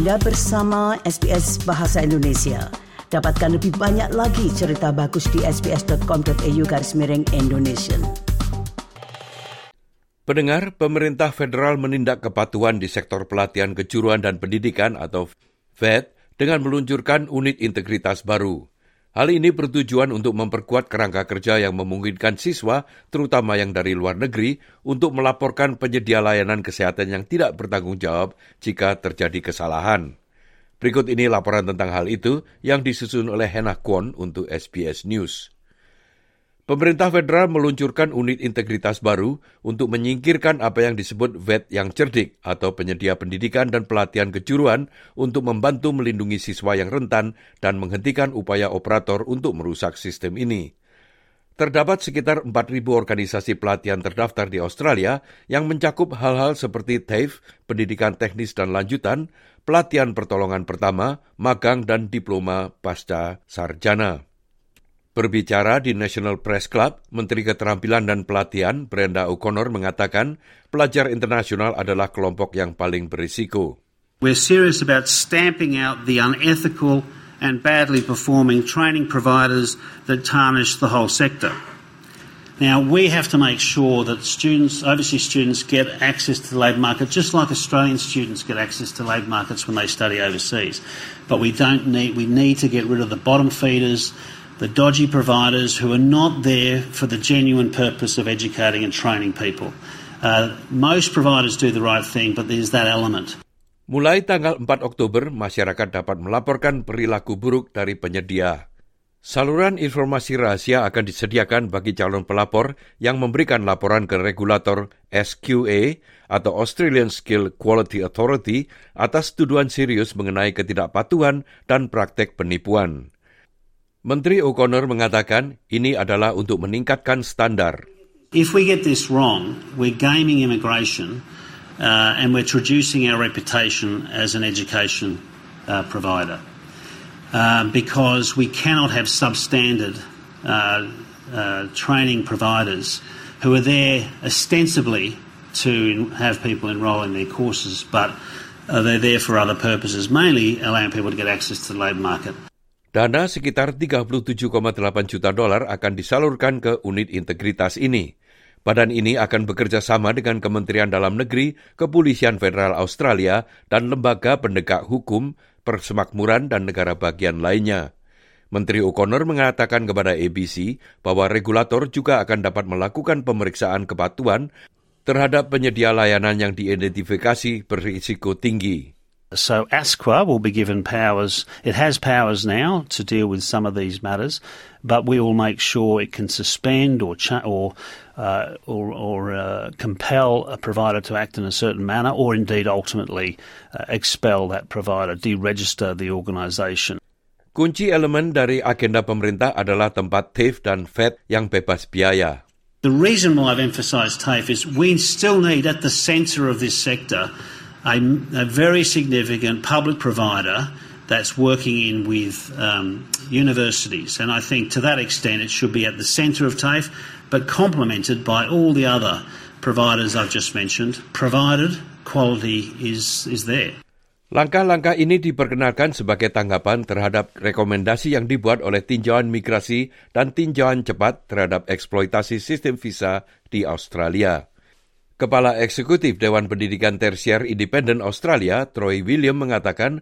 Anda bersama SBS Bahasa Indonesia. Dapatkan lebih banyak lagi cerita bagus di sbs.com.au garis miring Indonesia. Pendengar, pemerintah federal menindak kepatuhan di sektor pelatihan kejuruan dan pendidikan atau VET dengan meluncurkan unit integritas baru. Hal ini bertujuan untuk memperkuat kerangka kerja yang memungkinkan siswa, terutama yang dari luar negeri, untuk melaporkan penyedia layanan kesehatan yang tidak bertanggung jawab jika terjadi kesalahan. Berikut ini laporan tentang hal itu yang disusun oleh Hena Kwon untuk SBS News. Pemerintah federal meluncurkan unit integritas baru untuk menyingkirkan apa yang disebut VET yang cerdik atau penyedia pendidikan dan pelatihan kejuruan untuk membantu melindungi siswa yang rentan dan menghentikan upaya operator untuk merusak sistem ini. Terdapat sekitar 4.000 organisasi pelatihan terdaftar di Australia yang mencakup hal-hal seperti TAFE, pendidikan teknis dan lanjutan, pelatihan pertolongan pertama, magang dan diploma pasca sarjana. Berbicara di National Press Club, Menteri Keterampilan dan Pelatihan Brenda O'Connor mengatakan pelajar internasional adalah kelompok yang paling berisiko. We're serious about stamping out the unethical and badly performing training providers that tarnish the whole sector. Now, we have to make sure that students, overseas students, get access to the labour market just like Australian students get access to labour markets when they study overseas. But we don't need, we need to get rid of the bottom feeders, the dodgy providers who are not there for the genuine purpose of educating and training people. Uh, most providers do the right thing, but there's that element. Mulai tanggal 4 Oktober, masyarakat dapat melaporkan perilaku buruk dari penyedia. Saluran informasi rahasia akan disediakan bagi calon pelapor yang memberikan laporan ke regulator SQA atau Australian Skill Quality Authority atas tuduhan serius mengenai ketidakpatuhan dan praktek penipuan. Menteri O'Connor mengatakan ini adalah untuk meningkatkan standar. If we get this wrong, we're gaming uh, and we're traducing our reputation as an education uh, provider. Uh, because we cannot have substandard uh, uh, training providers who are there ostensibly to have people enrol in their courses, but uh, they're there for other purposes, mainly allowing people to get access to the labour market. Dana sekitar 37,8 juta dolar akan disalurkan ke unit integritas ini. Badan ini akan bekerja sama dengan Kementerian Dalam Negeri, Kepolisian Federal Australia, dan lembaga pendegak hukum, persemakmuran, dan negara bagian lainnya. Menteri O'Connor mengatakan kepada ABC bahwa regulator juga akan dapat melakukan pemeriksaan kepatuhan terhadap penyedia layanan yang diidentifikasi berisiko tinggi. So ASQA will be given powers. It has powers now to deal with some of these matters, but we will make sure it can suspend or cha- or uh, or, or uh, compel a provider to act in a certain manner, or indeed ultimately uh, expel that provider, deregister the organisation. Kunci elemen dari agenda pemerintah adalah tempat TAFE dan FED yang bebas biaya. The reason why I've emphasised TAFE is we still need at the centre of this sector a, a very significant public provider that's working in with um, universities. And I think to that extent it should be at the centre of TAFE, but complemented by all the other providers I've just mentioned, provided quality is, is there. Langkah-langkah ini diperkenalkan sebagai tanggapan terhadap rekomendasi yang dibuat oleh tinjauan migrasi dan tinjauan cepat terhadap eksploitasi sistem visa di Australia. Kepala Eksekutif Dewan Pendidikan Tersier Independen Australia, Troy William mengatakan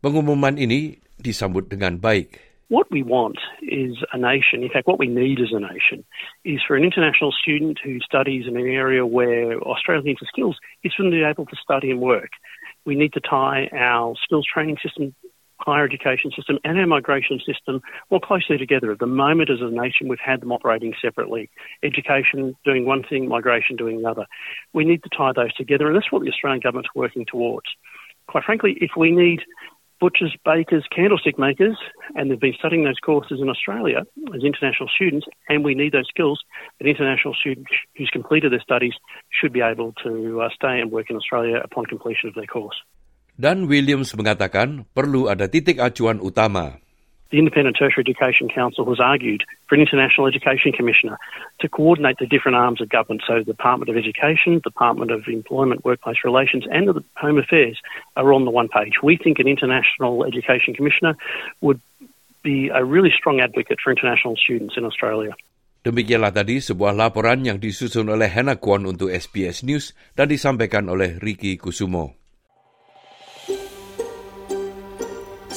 pengumuman ini disambut dengan baik. What we want is a nation, in fact, what we need as a nation, is for an international student who studies in an area where Australia needs the skills, is for them to be able to study and work. We need to tie our skills training system higher education system and our migration system more closely together. At the moment, as a nation, we've had them operating separately. Education doing one thing, migration doing another. We need to tie those together, and that's what the Australian government's working towards. Quite frankly, if we need butchers, bakers, candlestick makers, and they've been studying those courses in Australia as international students, and we need those skills, an international student who's completed their studies should be able to uh, stay and work in Australia upon completion of their course. Dan Williams mengatakan perlu ada titik acuan utama. The Independent Tertiary Education Council has argued for an International Education Commissioner to coordinate the different arms of government. So the Department of Education, Department of Employment, Workplace Relations and the Home Affairs are on the one page. We think an International Education Commissioner would be a really strong advocate for international students in Australia. Demikianlah tadi sebuah laporan yang disusun oleh Hannah Kwon untuk SBS News dan disampaikan oleh Ricky Kusumo.